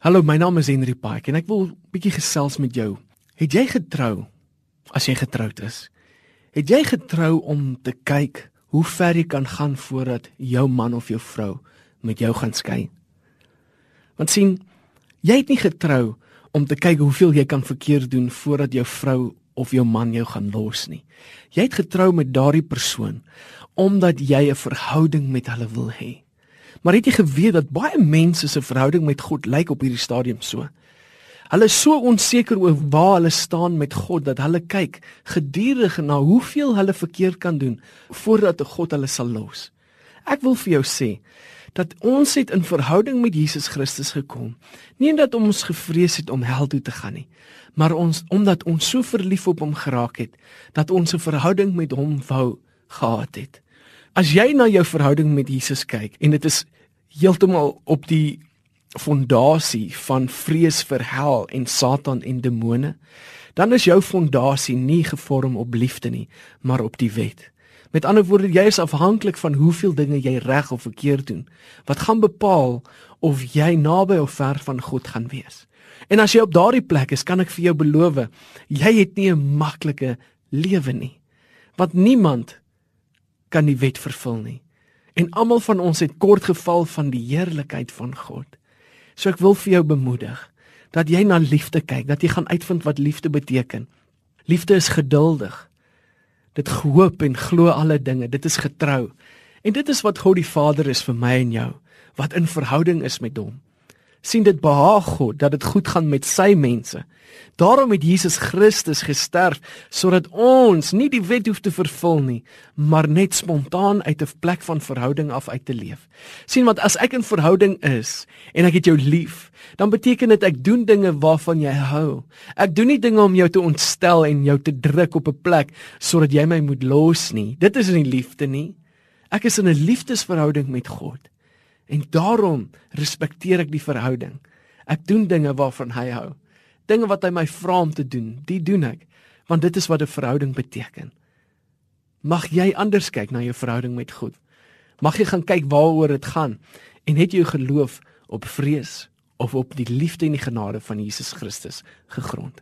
Hallo, my naam is Henry Pike en ek wil 'n bietjie gesels met jou. Het jy getrou as jy getroud is? Het jy getrou om te kyk hoe ver jy kan gaan voordat jou man of jou vrou met jou gaan skei? Want sien, jy het nie getrou om te kyk hoeveel jy kan verkeerd doen voordat jou vrou of jou man jou gaan los nie. Jy het getrou met daardie persoon omdat jy 'n verhouding met hulle wil hê. Maar het jy geweet dat baie mense se verhouding met God lyk op hierdie stadium so? Hulle is so onseker oor waar hulle staan met God dat hulle kyk gedurig na hoeveel hulle verkeerd kan doen voordat God hulle sal los. Ek wil vir jou sê dat ons het in verhouding met Jesus Christus gekom, nie omdat ons gevrees het om hel toe te gaan nie, maar ons omdat ons so verlief op hom geraak het dat ons 'n verhouding met hom wou gehad het. As jy na jou verhouding met Jesus kyk en dit is heeltemal op die fondasie van vrees vir hel en Satan en demone, dan is jou fondasie nie gevorm op liefde nie, maar op die wet. Met ander woorde, jy is afhanklik van hoeveel dinge jy reg of verkeerd doen wat gaan bepaal of jy naby of ver van God gaan wees. En as jy op daardie plek is, kan ek vir jou beloof, jy het nie 'n maklike lewe nie. Want niemand kan die wet vervul nie. En almal van ons het kort geval van die heerlikheid van God. So ek wil vir jou bemoedig dat jy na liefde kyk, dat jy gaan uitvind wat liefde beteken. Liefde is geduldig. Dit hoop en glo alle dinge. Dit is getrou. En dit is wat God die Vader is vir my en jou, wat in verhouding is met hom sien dit behaag God dat dit goed gaan met sy mense. Daarom het Jesus Christus gesterf sodat ons nie die wet hoef te vervul nie, maar net spontaan uit 'n plek van verhouding af uit te leef. sien want as ek in verhouding is en ek het jou lief, dan beteken dit ek doen dinge waarvan jy hou. Ek doen nie dinge om jou te ontstel en jou te druk op 'n plek sodat jy my moet los nie. Dit is nie liefde nie. Ek is in 'n liefdesverhouding met God. En daarom respekteer ek die verhouding. Ek doen dinge waarvan hy hou. Dinge wat hy my vra om te doen, die doen ek, want dit is wat 'n verhouding beteken. Mag jy anders kyk na jou verhouding met God. Mag jy gaan kyk waaroor dit gaan en het jou geloof op vrees of op die liefde en die genade van Jesus Christus gegrond.